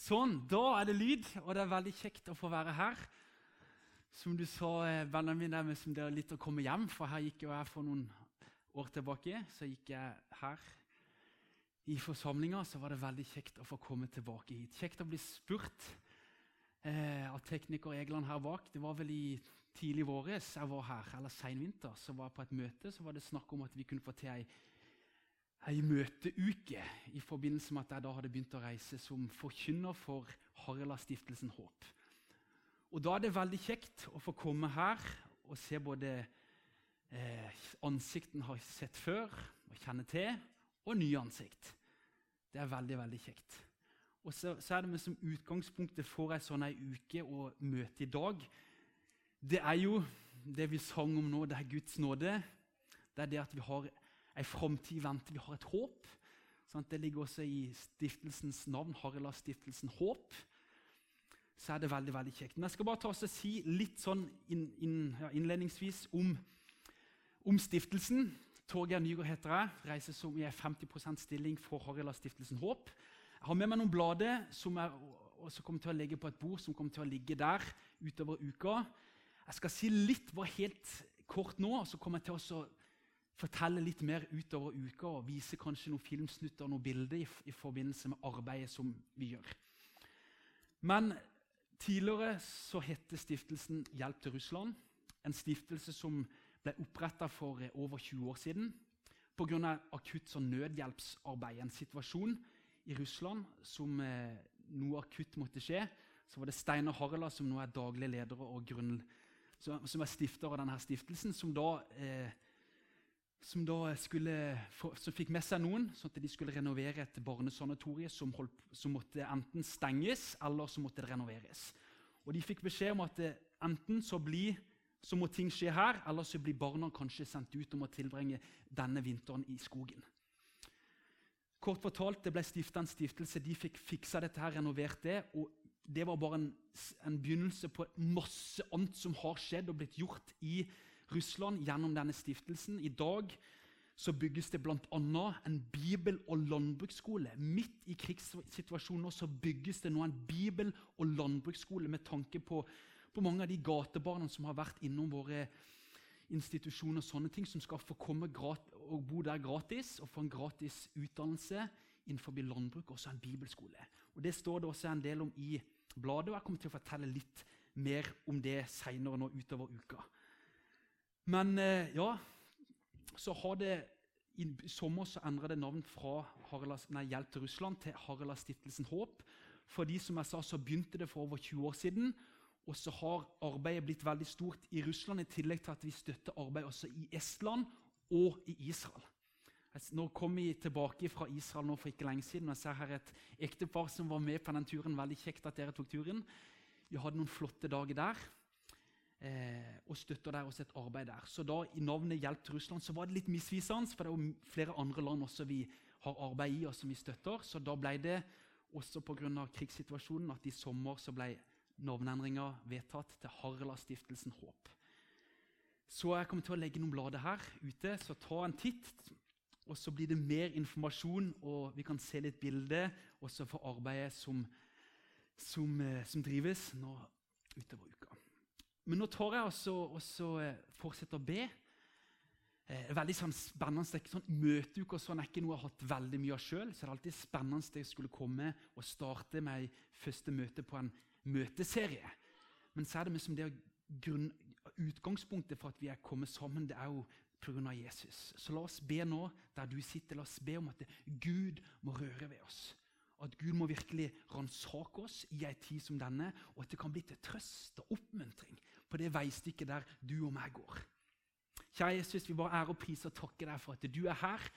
Sånn, da er det lyd, og det er veldig kjekt å få være her. Som du sa, Benjamin, det er det litt å komme hjem, for her gikk jo jeg for noen år tilbake. Så gikk jeg her i forsamlinga, så var det veldig kjekt å få komme tilbake hit. Kjekt å bli spurt eh, av tekniker Egeland her bak. Det var vel i tidlig våres jeg var her, eller seinvinter. Så var jeg på et møte, så var det snakk om at vi kunne få til ei ei møteuke i forbindelse med at jeg da hadde begynt å reise som forkynner for Harald-stiftelsen Håp. Og Da er det veldig kjekt å få komme her og se både eh, ansikten har sett før og kjenne til, og nye ansikt. Det er veldig, veldig kjekt. Og så, så er det med som utgangspunktet for ei sånn ei uke og møte i dag. Det er jo det vi sang om nå, det er Guds nåde. Det er det at vi har ei framtid i. Vi har et håp. Sånn det ligger også i stiftelsens navn, Harila-stiftelsen Håp. Så er det veldig veldig kjekt. Men jeg skal bare ta oss og si litt sånn inn, inn, innledningsvis om, om, stiftelsen. Torgeir Nygaard heter jeg. Reiser som i 50% stilling for Harila-stiftelsen Håp. Jeg har med meg noen blader som jeg også kommer til å legge på et bord, som kommer til å ligge der utover uka. Jeg skal si litt bare helt kort nå, og så kommer jeg til å fortelle litt mer utover uka og vise kanskje noen filmsnutter og noen bilder i, i, forbindelse med arbeidet som vi gjør. Men tidligere så het stiftelsen Hjelp til Russland. En stiftelse som ble oppretta for eh, over 20 år siden pga. akutt sånn nødhjelpsarbeid. En situasjon i Russland som eh, noe akutt måtte skje. Så var det Steinar Harla, som nå er daglig leder og grunn, som, som er stifter av denne stiftelsen, som da eh, som, skulle, som, fikk med seg noen, sånn at de skulle renovere et barnesanatorium som, som, måtte enten stenges eller så måtte det renoveres. Og De fikk beskjed om at eh, enten så, bli, så må ting skje her, eller så blir barna kanskje sendt ut og må tilbringe denne vinteren i skogen. Kort fortalt, Det ble stifta en stiftelse. De fikk fiksa dette, her, renovert det. og Det var bare en, en begynnelse på masse annet som har skjedd og blitt gjort i Russland gjennom denne stiftelsen. I dag så bygges det bl.a. en bibel- og landbruksskole. Midt i krigssituasjonen så bygges det nå en bibel- og landbruksskole med tanke på, på mange av de gatebarna som har vært innom våre institusjoner, sånne ting, som skal få komme og bo der gratis og få en gratis utdannelse innenfor landbruk, også en bibelskole. Og Det står det også en del om i bladet, og jeg kommer til å fortelle litt mer om det seinere utover uka. Men eh, ja, så har det i sommer så endra det navn fra Haralds, nei, Hjelp til Russland til Haraldstiftelsen Håp. Fordi som jeg sa, så begynte det for over 20 år siden. Og så har arbeidet blitt veldig stort i Russland, i tillegg til at vi støtter arbeid også i Estland og i Israel. Nå kom vi tilbake fra Israel nå for ikke lenge siden. og Jeg ser her et ektepar som var med på den turen. Veldig kjekt at dere tok turen. Vi hadde noen flotte dager der eh, og støtter der også et arbeid der. Så da i navnet Hjelp til Russland så var det litt misvisende, for det er jo flere andre land også vi har arbeid i og som vi støtter. Så da ble det også pga. krigssituasjonen at i sommer så ble navneendringa vedtatt til Harla-stiftelsen Håp. Så jeg kommer til å legge noen blader her ute, så ta en titt. Og så blir det mer informasjon, og vi kan se litt bilde også for arbeidet som, som, eh, som drives nå utover uka. Men nå tar jeg også, også fortsette fortsetter å be. Eh, veldig sånn spennende, det sånn Møteuke og sånn er ikke noe jeg har hatt veldig mye av sjøl. Så det er alltid spennende at jeg skulle komme og starte med første møte på en møteserie. Men så er det liksom det grunn, utgangspunktet for at vi er kommet sammen, det er jo pga. Jesus. Så la oss be nå der du sitter. La oss be om at Gud må røre ved oss. At Gud må virkelig ransake oss i ei tid som denne, og at det kan bli til trøst og oppmuntring på det veistykket der du og meg går. Kjære Jesus, vi bare ære og pris og takker deg for at du er her.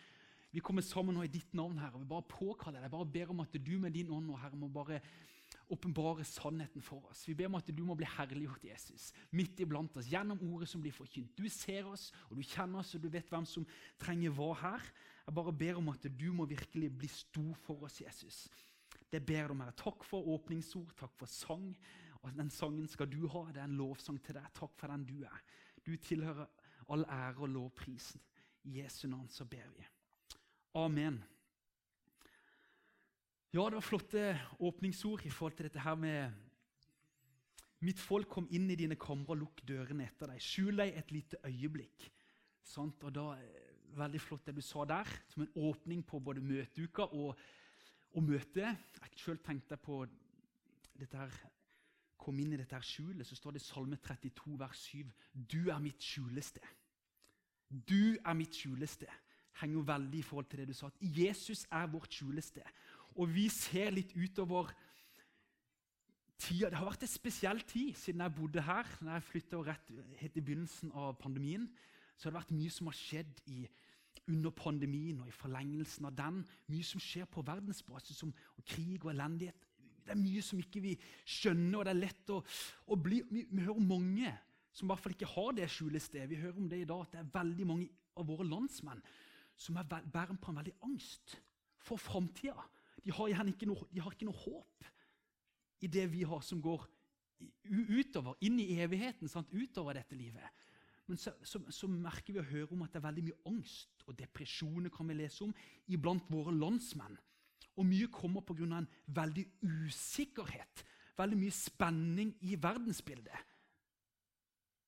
Vi kommer sammen nå i ditt navn, Herre. og Vi bare påkaller deg, bare ber om at du med din ånd nå, Herre, må bare åpenbare sannheten for oss. Vi ber om at du må bli herliggjort, Jesus, midt iblant oss, gjennom ordet som blir forkynt. Du ser oss, og du kjenner oss, og du vet hvem som trenger hva her. Jeg bare ber om at du må virkelig bli stor for oss, Jesus. Det ber jeg om, Herre. Takk for åpningsord, takk for sang. Og Den sangen skal du ha. Det er en lovsang til deg. Takk for den du er. Du tilhører all ære og lovprisen. I Jesu navn så ber vi. Amen. Ja, det var flotte åpningsord i forhold til dette her med Mitt folk, kom inn i dine kamre og lukk dørene etter deg. Skjul deg et lite øyeblikk. Sant? Og da, eh, Veldig flott det du sa der, som en åpning på både møteuka og, og møtet. Jeg sjøl tenkte på dette her, kom inn i dette her skjulet, så står det i Salme 32, vers 7. Du er mitt skjulested. Du er mitt skjulested. Henger jo veldig i forhold til det du sa. at Jesus er vårt skjulested. Og vi ser litt utover tida. Det har vært en spesiell tid siden jeg bodde her. Når jeg flytta rett helt i begynnelsen av pandemien, så har det vært mye som har skjedd i, under pandemien og i forlengelsen av den. Mye som skjer på verdensbasis, som krig og elendighet. Det er mye som ikke vi skjønner, og det er lett å, å bli vi, vi, hører mange som i hvert fall ikke har det skjulestedet. Vi hører om det i dag, at det er veldig mange av våre landsmenn som er bærer på en veldig angst for framtida. De har ikke noe, de har ikke noe håp i det vi har som går utover, inn i evigheten, sant? utover dette livet. Men så, så, så, merker vi og hører om at det er veldig mye angst og depresjoner kan vi lese om iblant våre landsmenn. Og mye kommer pga. en veldig usikkerhet. Veldig mye spenning i verdensbildet.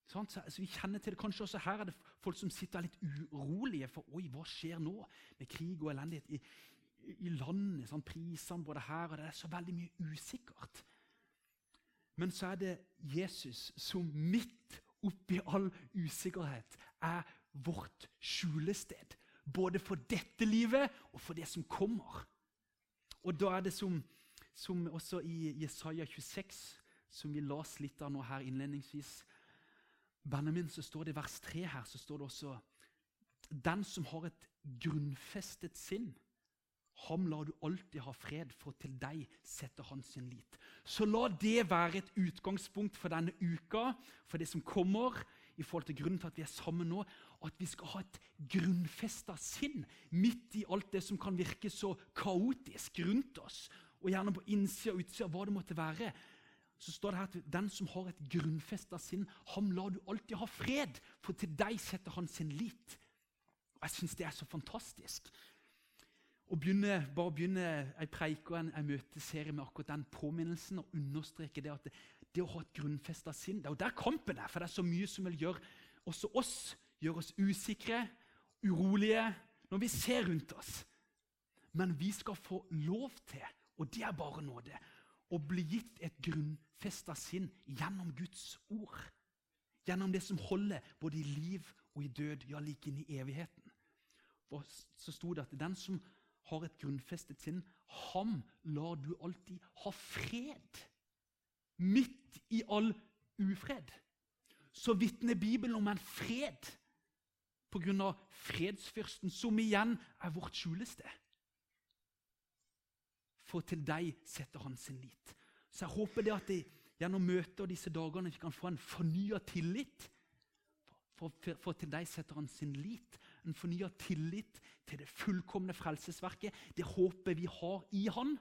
Så, vi kjenner til det kanskje også Her er det folk som sitter litt urolige for Oi, hva skjer nå med krig og elendighet i, i landet. Sånn, prisene både her og det er så veldig mye usikkert. Men så er det Jesus som midt oppi all usikkerhet er vårt skjulested. Både for dette livet og for det som kommer. Og da er det som, som også i Jesaja 26, som vi las litt av nå her innledningsvis Benjamin, så står det i vers 3 her så står det også Den som har et grunnfestet sinn, Ham lar du alltid ha fred, for til deg setter han sin lit. Så la det være et utgangspunkt for denne uka, for det som kommer, i forhold til grunnen til at vi er sammen nå, at vi skal ha et grunnfesta sinn midt i alt det som kan virke så kaotisk rundt oss, og gjerne på innsida og utsida, hva det måtte være. Så står det her at den som har et grunnfesta sinn, ham lar du alltid ha fred, for til deg setter han sin lit. Og Jeg syns det er så fantastisk å begynne, bare begynne ei preike og en, en møteserie med akkurat den påminnelsen og understreke det at det, det å ha et grunnfesta sinn Det er jo der kampen er, for det er så mye som vil gjøre også oss gjøre oss usikre, urolige, når vi ser rundt oss. Men vi skal få lov til, og det er bare nåde, å bli gitt et grunnfesta sinn gjennom Guds ord. Gjennom det som holder både i liv og i død, ja, like inn i evigheten. For så sto det at den som har et grunnfestet sinn, ham lar du alltid ha fred. Midt i all ufred. Så vitner Bibelen om en fred pga. fredsfyrsten, som igjen er vårt skjulested. For til deg setter han sin lit. Så jeg håper det at de, gjennom møtet og disse dagene vi kan få en fornya tillit. For, for, for, til deg setter han sin lit. En fornya tillit til det fullkomne frelsesverket, det håpet vi har i Han.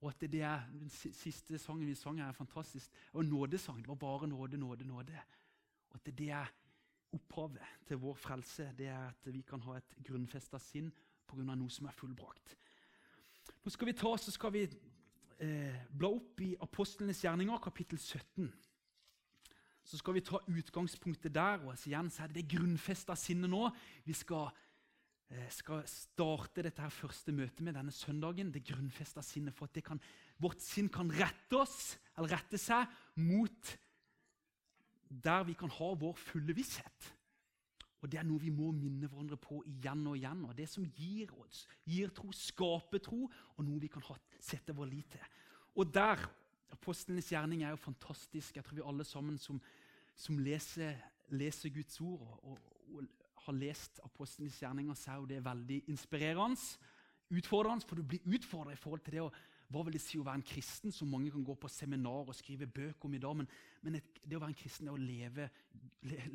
Og at det er, Den siste sangen vi sang, er fantastisk. Og nådesang. Det var bare nåde, nåde, nåde. Og at det er opphavet til vår frelse. Det er at vi kan ha et grunnfesta sinn pga. noe som er fullbrakt. Nå skal vi ta, så skal vi eh, bla opp i Apostlenes gjerninger, kapittel 17 så skal vi ta utgangspunktet der. og igjen så er det det grunnfesta sinnet nå. Vi skal, eh, skal, starte dette her første møtet med denne søndagen. Det grunnfesta sinnet for at kan, vårt sinn kan rette oss, eller rette seg mot der vi kan ha vår fulle visshet. Og Det er noe vi må minne hverandre på igjen og igjen. og Det som gir oss, gir tro, skaper tro, og noe vi kan ha, sette vår lit til. Og der, Apostlenes gjerning er jo fantastisk. Jeg tror vi alle sammen som som leser, leser Guds ord og, og, og, har lest apostlenes gjerninger, så er jo det veldig inspirerende. Utfordrende, for du blir utfordra i forhold til det å hva vil det si å være en kristen, som mange kan gå på seminar og skrive bøker om i dag. Men, men et, det å være en kristen er å leve,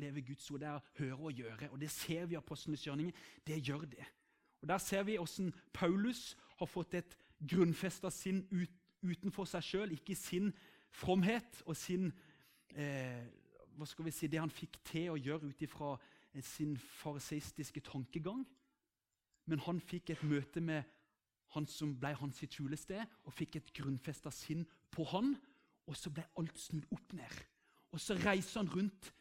leve Guds ord, det er å høre og gjøre. Og Det ser vi i apostlenes gjerninger. Det gjør det. Og Der ser vi hvordan Paulus har fått et grunnfesta sinn ut, utenfor seg sjøl, ikke sin fromhet og sin eh, hva skal vi si, det han fikk til å gjøre ut ifra sin fariseistiske tankegang. Men han fikk et møte med han som ble hans sitt skjulested, og fikk et grunnfesta sinn på han. Og så ble alt snudd opp ned. Og så reiser han rundt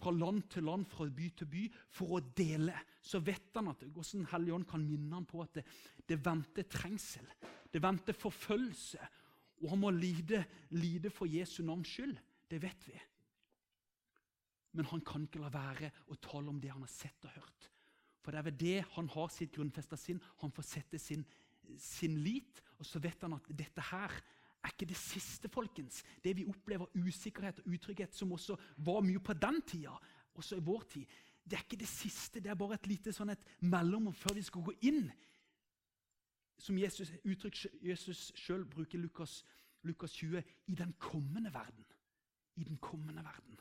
fra land til land, fra by til by, for å dele. Så vet han at hvordan Helligånd kan minne han på at det, det venter trengsel. Det venter forfølgelse. Og han må lide, lide for Jesu navns skyld. Det vet vi. Men han kan ikke la være å tale om det han har sett og hørt. For det er ved det han har sitt grunnfesta sinn. Han får sette sin, sin lit, og så vet han at dette her er ikke det siste, folkens. Det vi opplever, usikkerhet og utrygghet, som også var mye på den tida, også i vår tid, det er ikke det siste. Det er bare et lite sånn et mellomrom før vi skal gå inn. Som Jesus, uttrykk Jesus sjøl bruker Lukas, Lukas 20 i den kommende verden. I den kommende verden.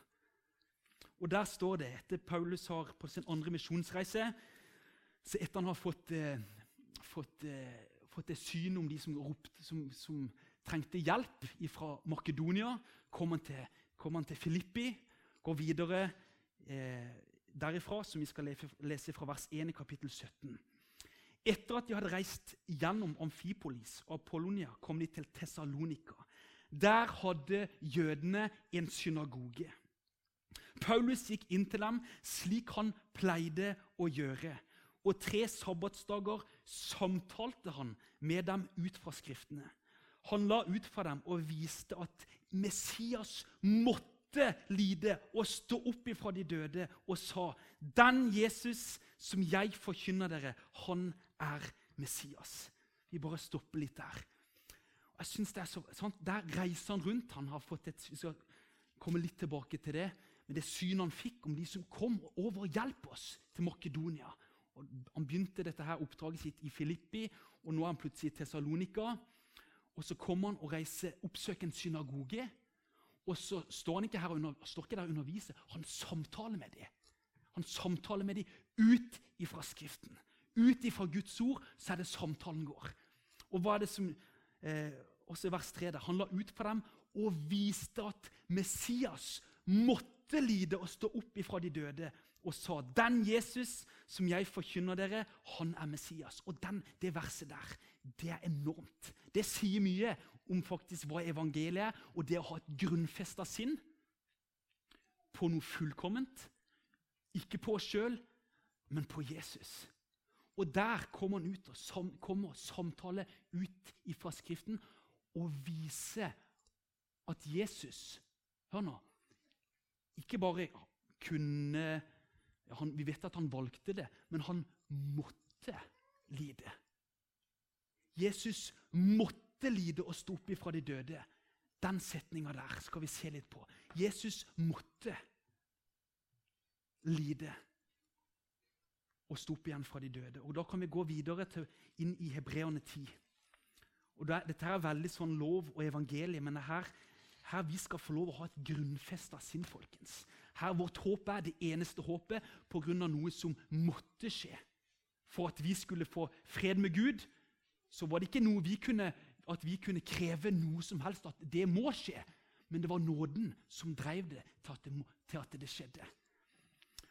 Og Der står det, etter Paulus har på sin andre misjonsreise så Etter han har fått, eh, fått, eh, fått det syn om de som, ropte, som, som trengte hjelp fra Makedonia, kom han til, kom han til Filippi, går videre eh, derifra, som vi skal lese fra vers 1 i kapittel 17. Etter at de hadde reist gjennom Amfipolis og Apollonia, kom de til Tessalonika. Der hadde jødene en synagoge. Paulus gikk inn til dem slik han pleide å gjøre. Og tre sabbatsdager samtalte han med dem ut fra Skriftene. Han la ut fra dem og viste at Messias måtte lide og stå opp ifra de døde, og sa, 'Den Jesus som jeg forkynner dere, han er Messias.' Vi bare stopper litt der. Jeg synes det er så, sant? Der reiser han rundt. Han har fått et, Vi skal komme litt tilbake til det Men det synet han fikk om de som kom over og hjalp oss til Makedonia. Han begynte dette her oppdraget sitt i Filippi, og nå er han plutselig i Tessalonika. Og Så kommer han og reiser, oppsøker en synagoge. Og så står han ikke her under, står ikke der og underviser, han samtaler med dem. Han samtaler med dem ut ifra Skriften. Ut ifra Guds ord så er det samtalen går. Og hva er det som, eh, også vers 3 der, Han la ut for dem og viste at Messias måtte lide og stå opp ifra de døde og sa den Jesus som jeg forkynner dere, han er Messias. Og den, det verset der, det er enormt. Det sier mye om faktisk hva evangeliet er, og det å ha et grunnfesta sinn på noe fullkomment. Ikke på oss sjøl, men på Jesus. Og der kommer han ut og sam, kommer samtale ut fra Skriften og viser at Jesus Hør nå ikke bare kunne han, Vi vet at han valgte det, men han måtte lide. Jesus måtte lide og stå opp ifra de døde. Den setninga der skal vi se litt på. Jesus måtte lide og stå opp igjen fra de døde. Og Da kan vi gå videre til, inn i Hebreerne 10. Og det, Dette er veldig sånn lov og evangelie, men det her her vi skal få lov å ha et grunnfesta sinn, folkens. Her vårt håp er det eneste håpet pga. noe som måtte skje. For at vi skulle få fred med Gud, så var det ikke noe vi kunne, at vi kunne kreve noe som helst, at det må skje. Men det var nåden som drev det til at det, til at det skjedde.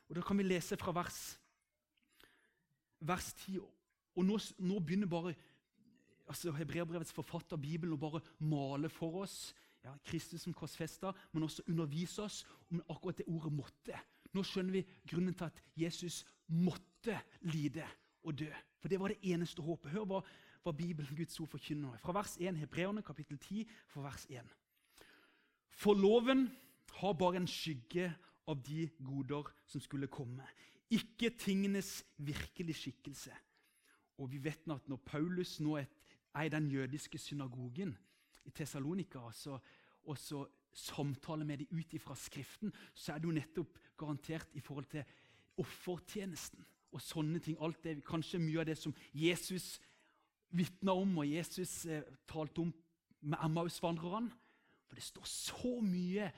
Og Da kan vi lese fra vers, vers 10. Og nå, nå begynner bare altså Hebreerbrevets forfatter Bibelen å bare male for oss ja, Kristus som korsfester, men også undervise oss om akkurat det ordet 'måtte'. Nå skjønner vi grunnen til at Jesus måtte lide og dø. For det var det eneste håpet. Hør hva, hva Bibelen, Guds ord, forkynner. Fra vers 1, Hebreerne kapittel 10, fra vers 1. For loven har bare en skygge av de goder som skulle komme. Ikke tingenes virkelige skikkelse. Og vi vet nå at når Paulus nå er i den jødiske synagogen, i Tessalonika og så samtale med dem ut ifra Skriften, så er det jo nettopp garantert i forhold til offertjenesten og sånne ting. Alt det, Kanskje mye av det som Jesus vitna om, og Jesus eh, talte om med Emmaus-vandrerne. For det står så mye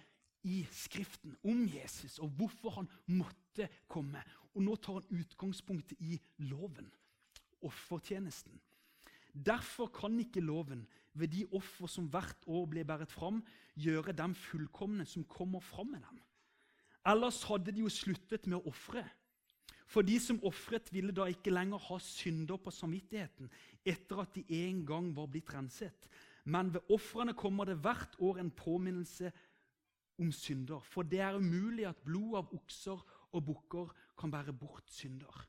i Skriften om Jesus og hvorfor han måtte komme. Og nå tar han utgangspunktet i loven, offertjenesten. Derfor kan ikke loven ved de offer som hvert år ble båret fram, gjøre dem fullkomne som kommer fram med dem. Ellers hadde de jo sluttet med å ofre. For de som ofret, ville da ikke lenger ha synder på samvittigheten etter at de en gang var blitt renset. Men ved ofrene kommer det hvert år en påminnelse om synder. For det er umulig at blod av okser og bukker kan bære bort synder.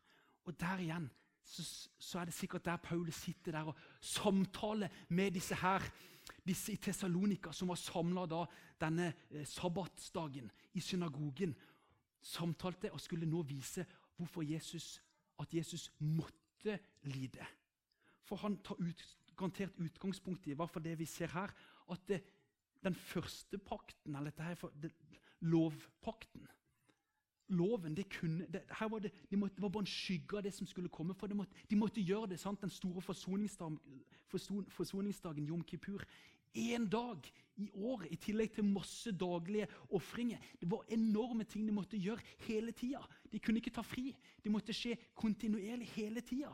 Og der igjen så, så, er det sikkert der Paulus sitter der og samtaler med disse her, disse i Tessalonika, som var samla denne eh, sabbatsdagen i synagogen. Samtalte og skulle nå vise hvorfor Jesus, at Jesus måtte lide. For han tar ut, garantert utgangspunkt i hvert det vi ser her, at det, den første pakten, eller dette her, lovpakten Loven, det kunne, det, var det, de måtte, det var bare en skygge av det som skulle komme. for de måtte, de måtte gjøre det, sant? Den store forsoningsdagen, forsoningsdagen Jom Kippur. Én dag i året, i tillegg til masse daglige ofringer. Det var enorme ting de måtte gjøre hele tida. De kunne ikke ta fri. Det måtte skje kontinuerlig hele tida.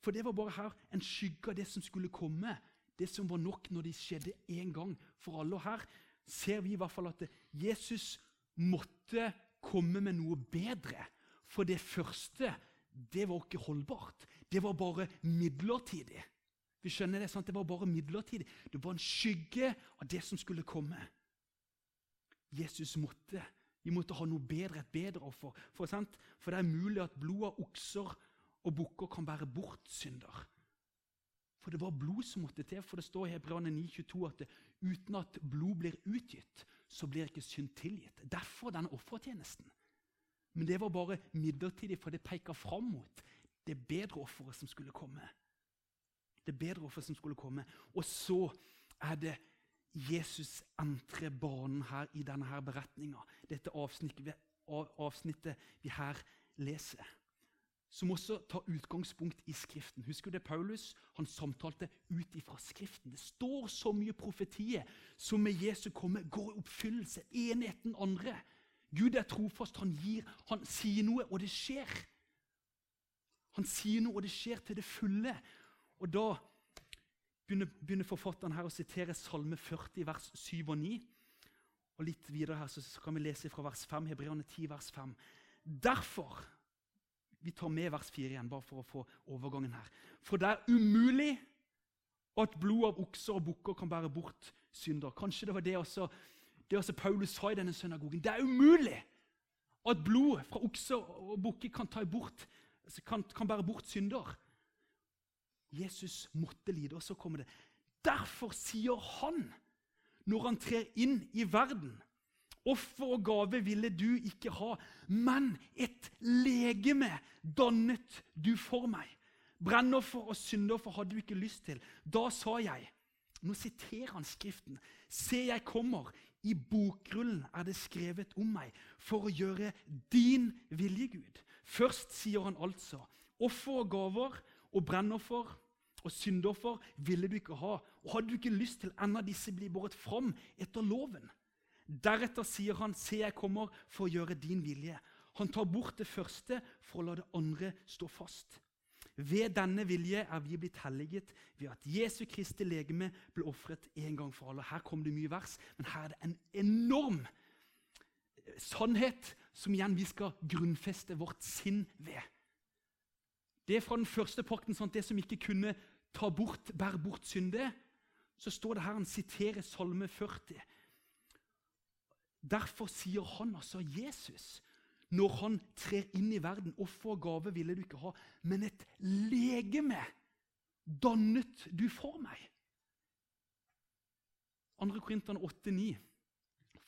For det var bare her en skygge av det som skulle komme. Det som var nok når det skjedde én gang for alle. Og her ser vi i hvert fall at Jesus måtte komme med noe bedre. For det første, det var ikke holdbart. Det var bare midlertidig. Vi skjønner Det sant? Det var bare midlertidig. Det var en skygge av det som skulle komme. Jesus måtte. Vi måtte ha noe bedre, et bedre offer. For, for det er mulig at blod av okser og bukker kan bære bort synder. For det var blod som måtte til. For det står i Hebreane 9,22 at det, uten at blod blir utgitt, så blir ikke synd tilgitt. Derfor denne offertjenesten. Men det var bare midlertidig, for det peker fram mot det bedre offeret som skulle komme. Det bedre offeret som skulle komme. Og så er det Jesus entrer banen her i denne her beretninga. Dette avsnittet, avsnittet vi her leser som også tar utgangspunkt i Skriften. Husker du det Paulus? Han samtalte ut ifra Skriften. Det står så mye profetier som med Jesu komme går i oppfyllelse. enheten andre. Gud er trofast. Han, gir, han sier noe, og det skjer. Han sier noe, og det skjer til det fulle. Og Da begynner, begynner forfatteren her å sitere Salme 40, vers 7 og 9. Og Litt videre her så kan vi lese fra vers 5, Hebreane 10, vers 5. Derfor vi tar med vers 4 igjen, bare for å få overgangen her. For det er umulig at blod av okser og bukker kan bære bort synder. Kanskje det var det også, det også Paulus sa i denne synagogen. Det er umulig at blod fra okser og bukker kan, kan, kan bære bort synder. Jesus måtte lide, og så kommer det. Derfor sier han, når han trer inn i verden Offer og gave ville du ikke ha, men et legeme dannet du for meg. Brennoffer og syndoffer hadde du ikke lyst til. Da sa jeg Nå siterer han Skriften. Se, jeg kommer. I bokrullen er det skrevet om meg for å gjøre din vilje, Gud. Først sier han altså offer og gaver og brennoffer og syndoffer ville du ikke ha. Og hadde du ikke lyst til en av disse blir båret fram etter loven? Deretter sier han, 'Se, jeg kommer for å gjøre din vilje.' Han tar bort det første for å la det andre stå fast. Ved denne vilje er vi blitt helliget ved at Jesu Kristi legeme ble ofret en gang for alle. Her kom det mye vers, men her er det en enorm sannhet som igjen vi skal grunnfeste vårt sinn ved. Det er fra den første pakten, sånn det som ikke kunne ta bort, bære bort synde. Så står det her, han siterer Salme 40. Derfor sier han, altså Jesus, når han trer inn i verden Offer og gave ville du ikke ha, men et legeme dannet du for meg. 2. Korintene 8,9.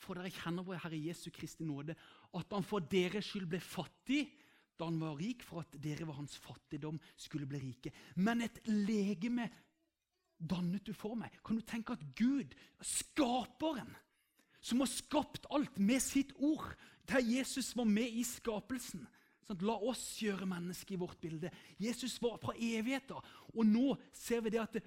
For dere kjenner vår Herre Jesu Kristi nåde, at han for deres skyld ble fattig da han var rik, for at dere ved hans fattigdom skulle bli rike. Men et legeme dannet du for meg. Kan du tenke at Gud, skaperen, som har skapt alt med sitt ord, der Jesus var med i skapelsen. Sånn, la oss gjøre mennesket i vårt bilde. Jesus var fra evigheter. Og nå ser vi det at det,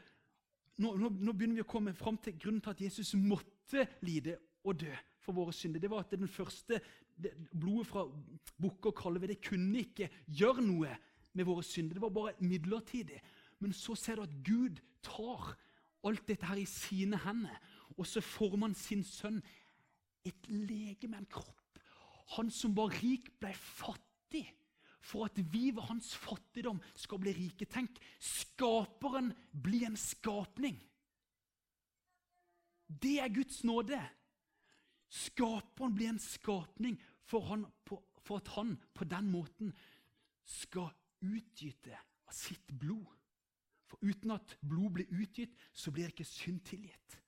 nå, nå, nå, begynner vi å komme fram til grunnen til at Jesus måtte lide og dø for våre synder. Det var at den første det, blodet fra bukker og kalver det kunne ikke gjøre noe med våre synder. Det var bare midlertidig. Men så ser du at Gud tar alt dette her i sine hender, og så former han sin sønn et legeme, en kropp. Han som var rik, ble fattig for at vi ved hans fattigdom skal bli rike. Tenk, skaperen blir en skapning. Det er Guds nåde. Skaperen blir en skapning for, han, for at han på den måten skal utgyte av sitt blod. For uten at blod blir utgitt, så blir ikke synd tilgitt.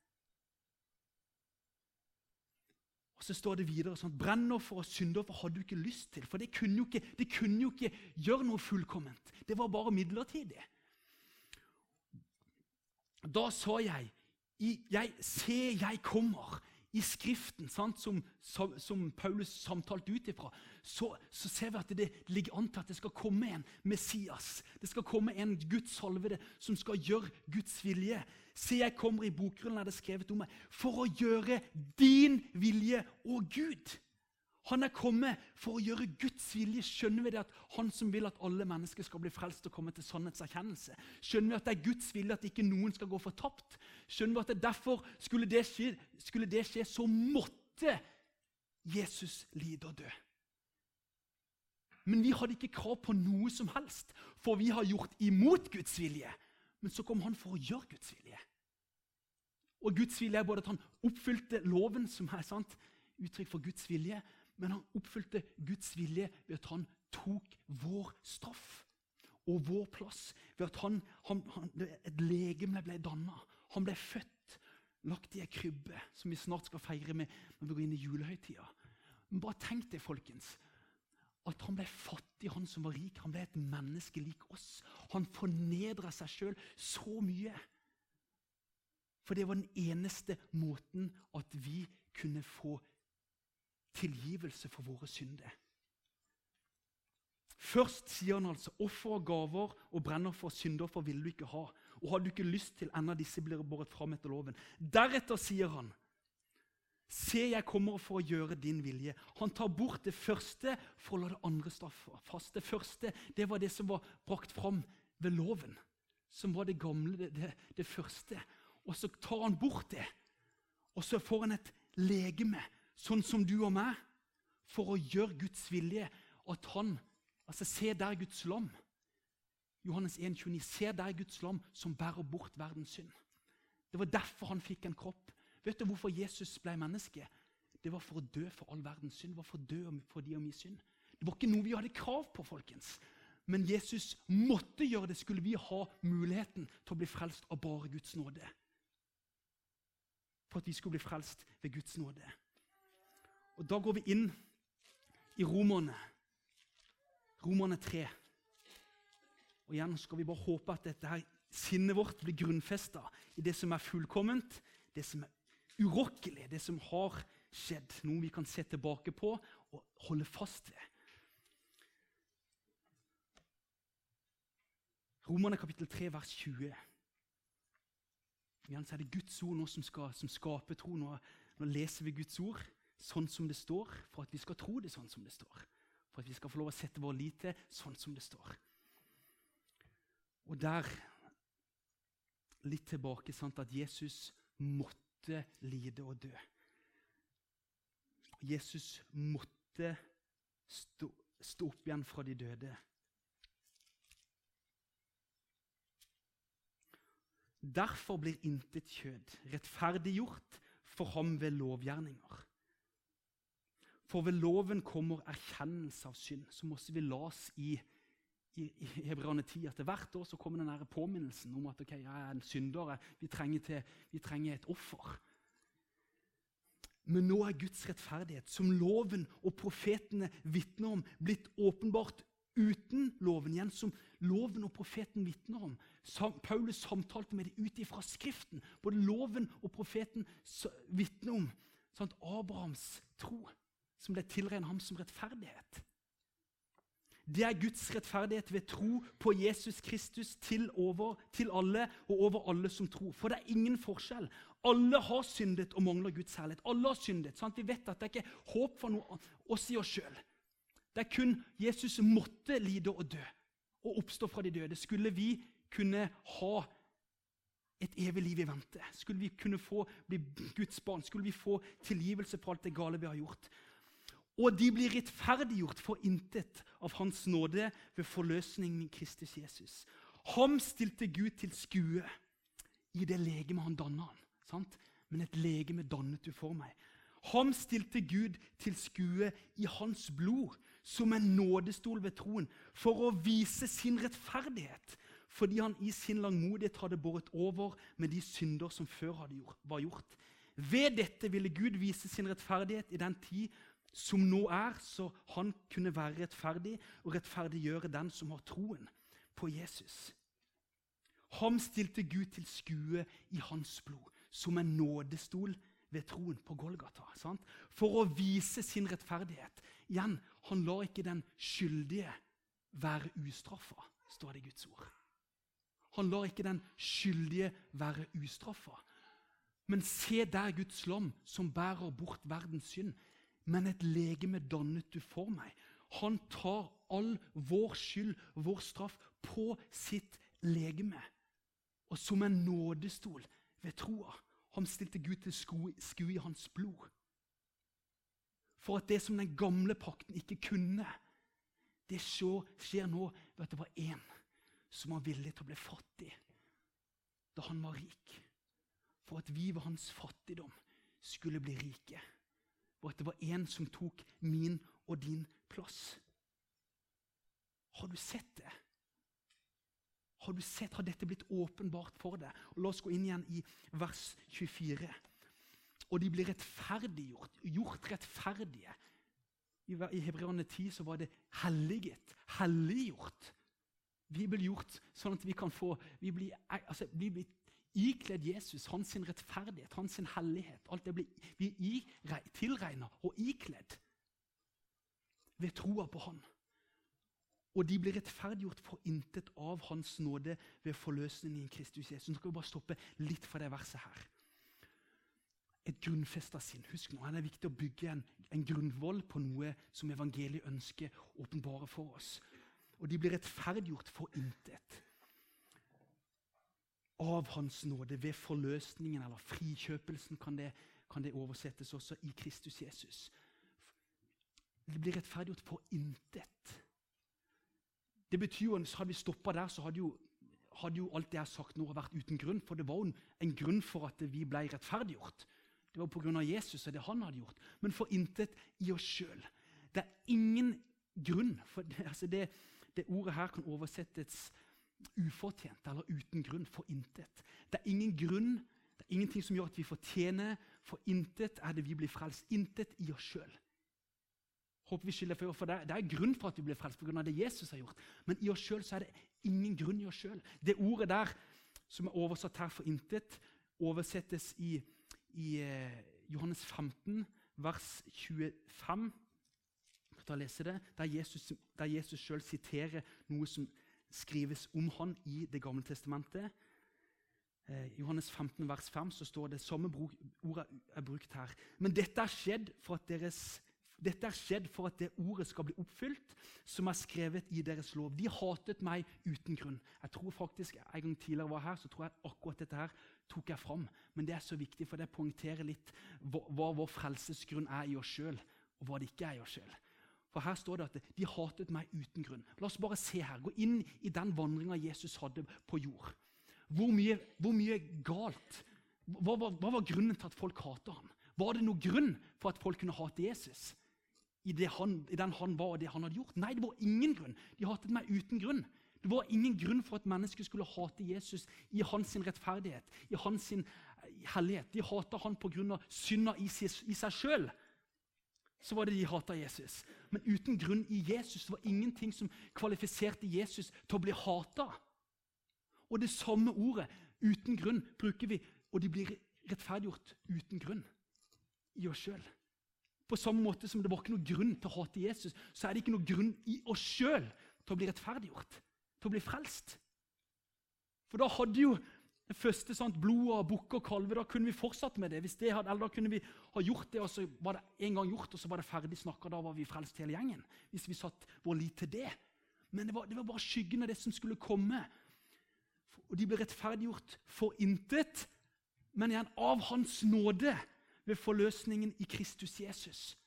Og Så står det videre sånn Brennoffer og syndoffer hadde du ikke lyst til. For det kunne, ikke, det kunne jo ikke gjøre noe fullkomment. Det var bare midlertidig. Da sa jeg, jeg Se, jeg kommer i Skriften, sant, som, som, som, Paulus samtalte ut ifra, så, så, ser vi at det ligger an til at det skal komme en Messias. Det skal komme en Guds salvede som skal gjøre Guds vilje. Se, jeg kommer i bokrullen, er det skrevet om meg, for å gjøre din vilje, og Gud. Han er kommet for å gjøre Guds vilje. Skjønner vi det at han som vil at alle mennesker skal bli frelst og komme til sannhetserkjennelse? Skjønner vi at det er Guds vilje at ikke noen skal gå fortapt? Skjønner vi at det derfor skulle det skje, skulle det skje så måtte Jesus lide og dø. Men vi hadde ikke krav på noe som helst, for vi har gjort imot Guds vilje. Men så kom han for å gjøre Guds vilje. Og Guds vilje er både at han oppfylte loven, som er sant, uttrykk for Guds vilje, men han oppfylte Guds vilje ved at han tok vår straff og vår plass. Ved at han, han, han, et legeme ble danna. Han ble født, lagt i ei krybbe, som vi snart skal feire med når vi går inn i julehøytida. Men bare tenk det, folkens, at han ble fattig, han som var rik. Han ble et menneske lik oss. Han fornedra seg sjøl så mye. For det var den eneste måten at vi kunne få tilgivelse for våre synder. Først sier han altså offer og gaver og brennoffer og syndoffer vil du ikke ha. Og har du ikke lyst til, enda disse blir båret fram etter loven. Deretter sier han, se, jeg kommer for å gjøre din vilje. Han tar bort det første for å la det andre stå fast. Det første det var det som var brakt fram ved loven, som var det gamle, det, det, det første. Og så tar han bort det, og så får han et legeme sånn som du og meg, for å gjøre Guds vilje. At han altså Se der Guds lam. Johannes 1, 29, Se der Guds lam som bærer bort verdens synd. Det var derfor han fikk en kropp. Vet du hvorfor Jesus ble menneske? Det var for å dø for all verdens synd. Det var for å dø for de og min synd. Det var ikke noe vi hadde krav på, folkens. Men Jesus måtte gjøre det, skulle vi ha muligheten til å bli frelst av bare Guds nåde. For at vi skulle bli frelst ved Guds nåde. Og Da går vi inn i Romerne. Romerne 3. Og igjen skal vi bare håpe at dette her sinnet vårt blir grunnfesta i det som er fullkomment, det som er urokkelig, det som har skjedd. Noe vi kan se tilbake på og holde fast ved. Romerne kapittel 3, vers 20. Igjen så er det Guds ord nå som, skal, som skaper tro. Nå, nå leser vi Guds ord sånn som det står, for at vi skal tro det sånn som det står. For at vi skal få lov å sette vår lit til sånn som det står. Og der Litt tilbake sant, at Jesus måtte lide og dø. Jesus måtte stå, stå opp igjen fra de døde. Derfor blir intet kjød rettferdiggjort for ham ved lovgjerninger. For ved loven kommer erkjennelse av synd. Så må vi las i, i, i Hebreane 10 at hvert år så kommer den påminnelsen om at okay, jeg er en synder. Vi trenger, til, vi trenger et offer. Men nå er Guds rettferdighet, som loven og profetene vitner om, blitt åpenbart uten loven. Igjen som loven og profeten vitner om. Paulus samtalte med dem ut ifra Skriften. Både loven og profeten vitner om sant? Abrahams tro som ble tilregnet ham som rettferdighet. Det er Guds rettferdighet ved tro på Jesus Kristus til, over, til alle og over alle som tror. For det er ingen forskjell. Alle har syndet og mangler Guds herlighet. Alle har syndet. Sant? Vi vet at det er ikke håp for noe oss i oss sjøl. Det er kun Jesus måtte lide og dø og oppstå fra de døde. Skulle vi kunne ha et evig liv i vente, skulle vi kunne få bli Guds barn, skulle vi få tilgivelse for alt det gale vi har gjort, Og de blir rettferdiggjort for intet av Hans nåde ved forløsningen i Kristus Jesus. Ham stilte Gud til skue i det legemet han danna han. Men et legeme dannet du for meg. Ham stilte Gud til skue i hans blod, som en nådestol ved troen, for å vise sin rettferdighet, fordi han i sin langmodighet hadde båret over med de synder som før var gjort. Ved dette ville Gud vise sin rettferdighet i den tid som nå er, så han kunne være rettferdig og rettferdiggjøre den som har troen på Jesus. Ham stilte Gud til skue i hans blod, som en nådestol ved troen på Golgata. Sant? For å vise sin rettferdighet. Igjen, han lar ikke den skyldige være ustraffa, står det i Guds ord. Han lar ikke den skyldige være ustraffa. Men se der Guds lam som bærer bort verdens synd. Men et legeme dannet du for meg. Han tar all vår skyld, vår straff, på sitt legeme. Og som en nådestol ved troa han stilte Gud til skue i hans blod. For at det som den gamle pakten ikke kunne, det skjer nå ved at det var én som var villig til å bli fattig da han var rik. For at vi ved hans fattigdom skulle bli rike. For at det var én som tok min og din plass. Har du sett det? Har du sett, har dette blitt åpenbart for deg? Og La oss gå inn igjen i vers 24. Og de blir rettferdiggjort, gjort rettferdige. I, i Hebreerne 10 så var det helliget, helliggjort. Vi blir gjort sånn at vi kan få Vi blir, altså, vi blir ikledd Jesus, hans rettferdighet, hans hellighet. Alt det blir vi tilregna og ikledd ved troa på Han. Og de blir rettferdiggjort for intet av Hans nåde ved forløsningen i Kristus Jesus. Nå skal vi bare stoppe litt fra det verset her. Et grunnfesta sinn. Husk nå, Det er viktig å bygge en, en grunnvoll på noe som evangeliet ønsker åpenbare for oss. Og de blir rettferdiggjort for intet av Hans nåde ved forløsningen, eller frikjøpelsen, kan det, kan det oversettes også, i Kristus Jesus. De blir rettferdiggjort for intet. Det betyr jo, Hadde vi stoppa der, så hadde jo, hadde jo, alt det jeg har sagt nå vært uten grunn. For det var jo en grunn for at vi ble rettferdiggjort. Det var pga. Jesus og det han hadde gjort. Men for intet i oss sjøl. Det er ingen grunn. for det, altså det, det ordet her kan oversettes ufortjent eller uten grunn. For intet. Det er ingen grunn, det er ingenting som gjør at vi fortjener. For intet er det vi blir frelst. Intet i oss sjøl. Håper vi skylder for, for det, det er grunn for at vi blir frelst pga. det Jesus har gjort. Men i oss sjøl er det ingen grunn i oss sjøl. Det ordet der som er oversatt her for intet, oversettes i, i eh, Johannes 15, vers 25. Da leser lese det, Der Jesus, der Jesus sjøl siterer noe som skrives om han i Det gamle testamentet. Eh, Johannes 15, vers 5 så står det samme ordet er brukt her. Men dette er skjedd for at deres dette er skjedd for at det ordet skal bli oppfylt, som er skrevet i deres lov. De hatet meg uten grunn. Jeg tror faktisk, En gang tidligere var her, så tror jeg akkurat dette her tok jeg fram. Men det er så viktig, for det poengterer litt hva, hva vår frelsesgrunn er i oss sjøl, og hva det ikke er i oss sjøl. For her står det at de hatet meg uten grunn. La oss bare se her. Gå inn i den vandringa Jesus hadde på jord. Hvor mye, hvor mye galt hva, hva, hva, var grunnen til at folk hatet ham? Var det noen grunn for at folk kunne hate Jesus? I, han, i, den han var og det han hadde gjort. Nei, det var ingen grunn. De hatet meg uten grunn. Det var ingen grunn for at mennesker skulle hate Jesus i hans rettferdighet, i hans eh, hellighet. De hata han pga. synda i, i seg sjøl. Så var det de hata Jesus. Men uten grunn i Jesus det var ingenting som kvalifiserte Jesus til å bli hata. Og det samme ordet, uten grunn, bruker vi, og de blir rettferdiggjort uten grunn i oss sjøl. På samme måte som det var ikke noe grunn til å hate Jesus, så er det ikke noe grunn i oss sjøl til å bli rettferdiggjort, til å bli frelst. For da hadde jo det første sant, blodet av bukker og kalver, da kunne vi fortsatt med det. Hvis det hadde, eller Da kunne vi ha gjort det, og så var det en gang gjort, og så var det ferdig snakka. Da var vi frelst hele gjengen. Hvis vi satt vår lit til det. Men det var, det var bare skyggen av det som skulle komme. Og de ble rettferdiggjort for intet, men igjen av Hans nåde ved forløsningen i Kristus Jesus.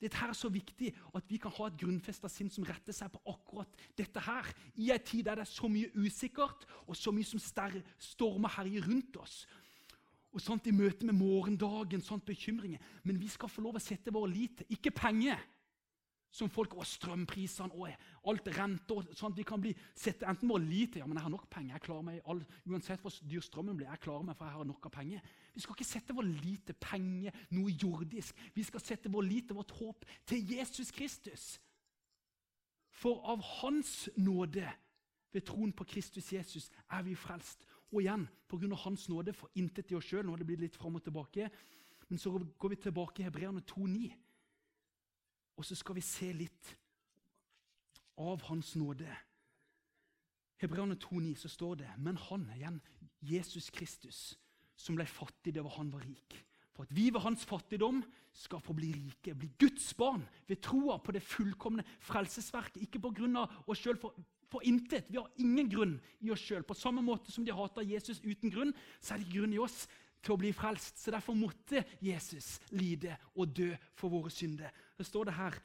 Dette er så viktig at vi kan ha et grunnfesta sinn som retter seg på akkurat dette her. I en tid der det er så mye usikkert og så mye som stormer herjer rundt oss. Og sånt I møte med morgendagen, sånt bekymringer. Men vi skal få lov å sette vår lit til ikke penger som folk og strømprisene og alt rente og sånn at Vi kan bli sette enten vår lite ja, men jeg har nok penger. jeg klarer meg all, Uansett hvor dyr strømmen blir, jeg klarer meg for jeg har nok av penger. Vi skal ikke sette vår lite penger, noe jordisk. Vi skal sette vår lite, vårt håp til Jesus Kristus. For av Hans nåde, ved troen på Kristus Jesus, er vi frelst. Og igjen, pga. Hans nåde, for intet i oss sjøl. Nå har det blitt litt fram og tilbake. Men så går vi tilbake i Hebreerne 2,9. Og så skal vi se litt av Hans nåde. Hebreane 2,9 så står det Men han, igjen, Jesus Kristus, som ble fattig var han var rik. For at vi ved hans fattigdom skal få bli rike, bli Guds barn ved troa på det fullkomne frelsesverket. Ikke på grunn av oss sjøl, for, for intet. Vi har ingen grunn i oss sjøl. På samme måte som de hata Jesus uten grunn, så er det ikke grunn i oss til å bli frelst. Så Derfor måtte Jesus lide og dø for våre synder. Det står det her.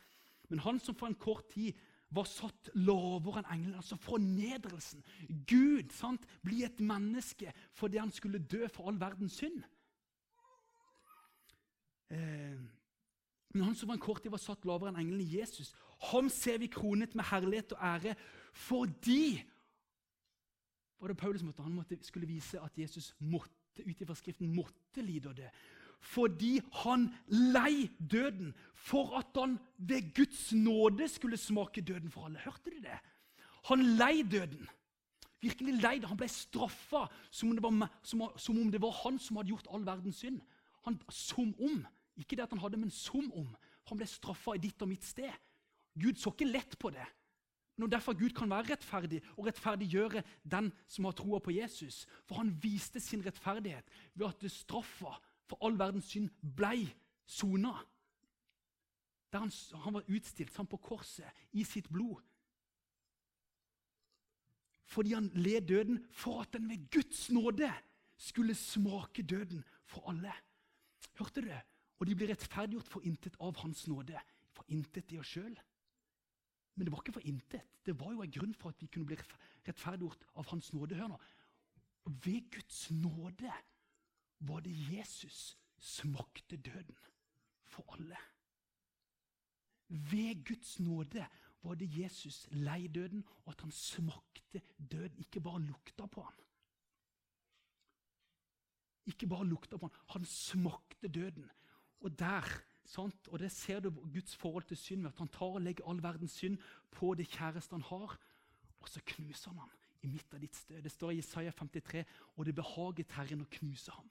Men han som for en kort tid var satt lavere enn englene, altså fornedrelsen. Gud sant, bli et menneske fordi han skulle dø for all verdens synd. Eh, men han som for en kort tid var satt lavere enn englene, Jesus, ham ser vi kronet med herlighet og ære fordi var det Paulus måtte, Han måtte, skulle vise at Jesus måtte ut ifra Skriften måtte lide og dø. Fordi han lei døden for at han ved Guds nåde skulle smake døden for alle. Hørte du det? Han lei døden. Virkelig lei det. Han ble straffa som, som, som, om det var han som hadde gjort all verdens synd. Han, som om. Ikke det at han hadde, men som om. Han ble straffa i ditt og mitt sted. Gud så ikke lett på det. Når derfor Gud kan være rettferdig og rettferdiggjøre den som har troa på Jesus. For han viste sin rettferdighet ved at det straffa for all verdens synd blei sona. Der han, han, var utstilt sammen på korset i sitt blod. Fordi han led døden for at den ved Guds nåde skulle smake døden for alle. Hørte du det? Og de blir rettferdiggjort for intet av Hans nåde. For intet i oss sjøl. Men det var ikke for intet. Det var jo en grunn for at vi kunne bli rettferdiggjort av Hans nåde. Hør nå. Ved Guds nåde var det Jesus smakte døden for alle. Ved Guds nåde var det Jesus lei døden, og at han smakte døden. Ikke bare lukta på han. Ikke bare lukta på han, han smakte døden. Og der Sant? Og Det ser du Guds forhold til synd ved at han tar og legger all verdens synd på det kjæreste han har, og så knuser han ham i midt av ditt sted. Det står i Isaiah 53 og det behaget Herren å knuse ham.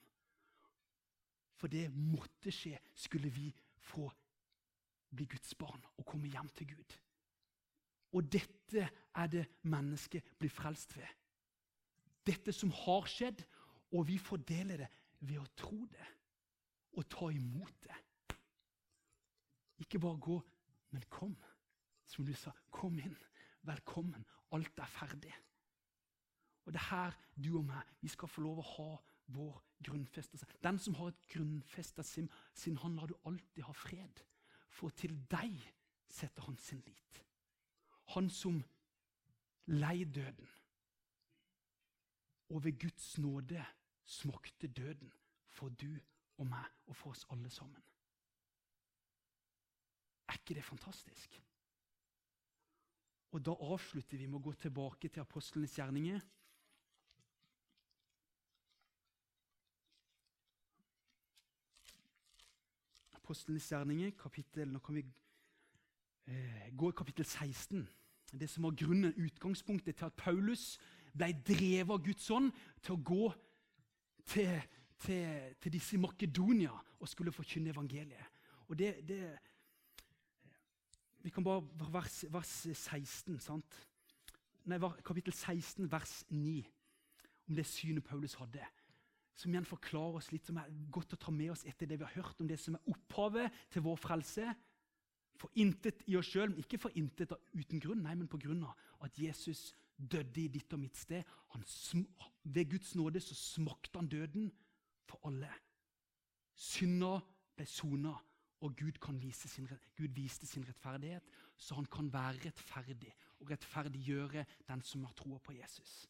For det måtte skje, skulle vi få bli Guds barn og komme hjem til Gud. Og dette er det mennesket blir frelst ved. Dette som har skjedd, og vi fordeler det ved å tro det og ta imot det. Ikke bare gå, men kom. Som du sa, kom inn. Velkommen. Alt er ferdig. Og det er her du og meg vi skal få lov å ha vår grunnfestelse. Den som har et grunnfesta sin, sin han lar du alltid ha fred. For til deg setter han sin lit. Han som lei døden, og ved Guds nåde smakte døden for du og meg og for oss alle sammen. Er ikke det fantastisk? Og Da avslutter vi med å gå tilbake til apostlenes gjerninger. Apostlenes gjerninger, kapittel, Nå kan vi eh, gå i kapittel 16. Det som var grunnen, utgangspunktet til at Paulus ble drevet av Guds ånd til å gå til, til, til disse i Makedonia og skulle forkynne evangeliet. Og det, det vi kan bare vers, vers 16, sant? Nei, kapittel 16, vers 9, om det synet Paulus hadde. Som igjen forklarer oss litt, som er godt å ta med oss etter det vi har hørt om det som er opphavet til vår frelse. For intet i oss sjøl, ikke for intet uten grunn, nei, men på grunn av at Jesus døde i ditt og mitt sted. Ved Guds nåde så smakte han døden for alle. Synder ble sona, Og Gud, vise sin, Gud viste sin rettferdighet, så han kan være rettferdig og rettferdiggjøre den som har troa på Jesus.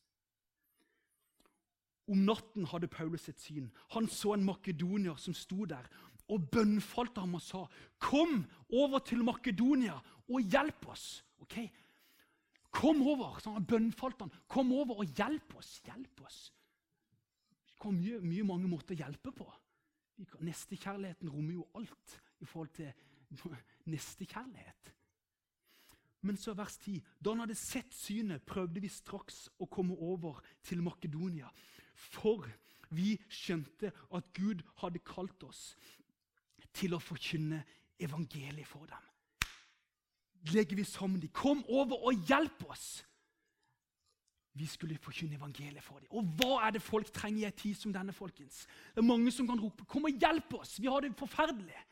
Om natten hadde Paulus et syn. Han så en makedonier som sto der og bønnfalte ham og sa, 'Kom over til Makedonia og hjelp oss.' Ok? Kom over! Så han bønnfalte han. Kom over og hjelp oss! Hjelp oss! Det kom mye, mye mange måter å hjelpe på. Nestekjærligheten rommer jo alt i forhold til nestekjærlighet. Men så vers 10. Da han hadde sett synet, prøvde vi straks å komme over til Makedonia. For vi skjønte at Gud hadde kalt oss til å forkynne evangeliet for dem. Legger vi sammen de, Kom over og hjelp oss! Vi skulle forkynne evangeliet for dem. Og hva er det folk trenger i en tid som denne? folkens? Det er Mange som kan rope 'Kom og hjelp oss! Vi har det forferdelig!'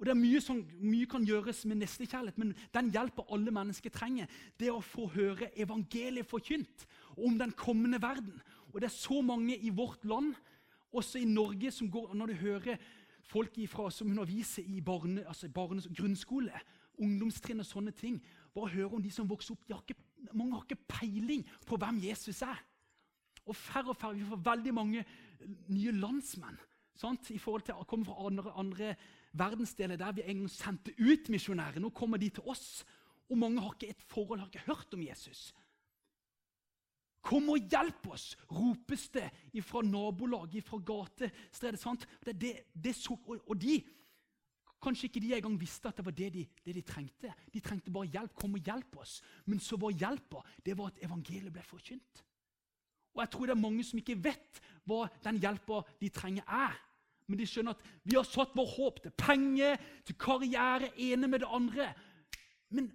Og det er Mye som mye kan gjøres med nestekjærlighet, men den hjelpa alle mennesker trenger, det er å få høre evangeliet forkynt om den kommende verden. Og det er så mange i vårt land, også i Norge, som går Når du hører folk ifra, som underviser i barne, altså barne, grunnskole, ungdomstrinn og sånne ting. Bare høre om de som vokser opp. Har ikke, mange har ikke peiling på hvem Jesus er. Og færre og færre, Vi får veldig mange nye landsmenn sant? i forhold til å komme fra andre, andre verdensdeler der vi en gang sendte ut misjonærer. Nå kommer de til oss, og mange har ikke et forhold, har ikke hørt om Jesus. Kom og hjelp oss! ropes det fra nabolaget, fra gatestredet. sant? Det, det, det så, og, og, de Kanskje ikke de engang visste at det var det de, det de, trengte. De trengte bare hjelp. Kom og hjelp oss. Men så var hjelpa det var at evangeliet ble forkynt. Og jeg tror det er mange som ikke vet hva den hjelpa de trenger, er. Men de skjønner at vi har satt vår håp til penger, til karriere, ene med det andre. Men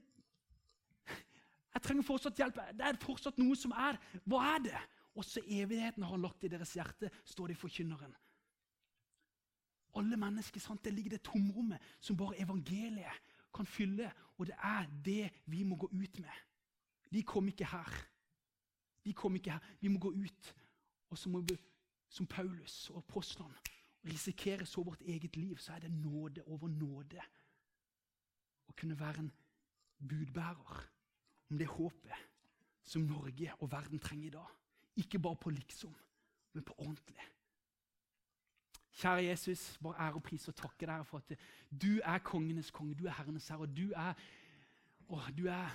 jeg trenger fortsatt hjelp. Det er fortsatt noe som er. Hva er det? Også evigheten har han lagt i deres hjerte, står det i forkynneren. Alle mennesker, sant? Det ligger det tomrommet som bare evangeliet kan fylle. Og det er det vi må gå ut med. De kom ikke her. De kom ikke her. Vi må gå ut. Og så må vi, som Paulus og apostlene, risikere så vårt eget liv. Så er det nåde over nåde å kunne være en budbærer om det håpet som Norge og verden trenger i dag. Ikke bare på liksom, men på ordentlig. Kjære Jesus, bare ære og pris og takke deg for at du er kongenes konge, du er herrenes herre. og du er, å, du er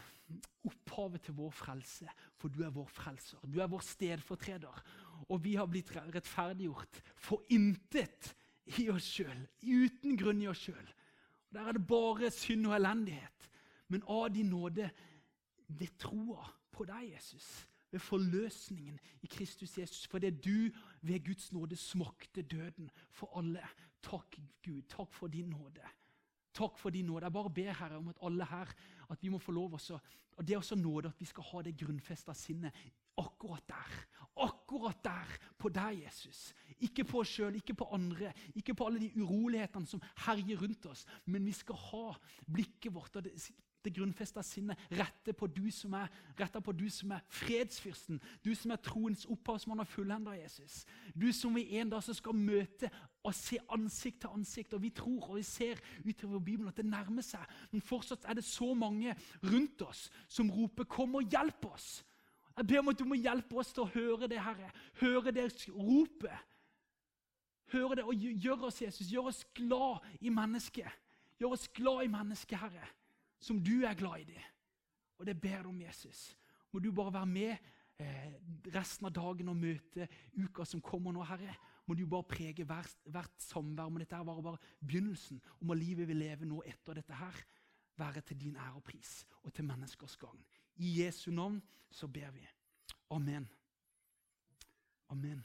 opphavet til vår frelse, for du er vår frelser. Du er vår stedfortreder. Og vi har blitt rettferdiggjort for intet i oss sjøl, uten grunn i oss sjøl. Der er det bare synd og elendighet. Men av din nåde ved troa på deg, Jesus. Ved forløsningen i Kristus Jesus. Fordi du ved Guds nåde smakte døden for alle. Takk, Gud. Takk for din nåde. Takk for din nåde. Jeg bare ber Herre om at alle her at vi må få lov også, og Det er også nåde at vi skal ha det grunnfesta sinnet akkurat der. Akkurat der, på deg, Jesus. Ikke på oss sjøl, ikke på andre, ikke på alle de urolighetene som herjer rundt oss. Men vi skal ha blikket vårt og det, det grunnfesta sinnet retta på, du som er, på du som er fredsfyrsten, du som er troens opphavsmann og fullhender, Jesus. Du som vi en dag skal møte og se ansikt til ansikt. Og vi tror og vi ser utover Bibelen at det nærmer seg. Men fortsatt er det så mange rundt oss som roper 'Kom og hjelp oss'. Jeg ber om at du må hjelpe oss til å høre det, Herre. Høre det ropet. Høre det og gjør oss, Jesus. Gjør oss glad i mennesket. Gjør oss glad i mennesket, Herre som du er glad i dem. Og det ber du om, Jesus. Må du bare være med eh, resten av dagen og møte uka som kommer nå, Herre. Må du bare prege hvert, hvert samvær. Må dette være bare begynnelsen. Og må livet vi lever nå etter dette her, være til din ære og pris og til menneskers gang. I Jesu navn så ber vi. Amen. Amen.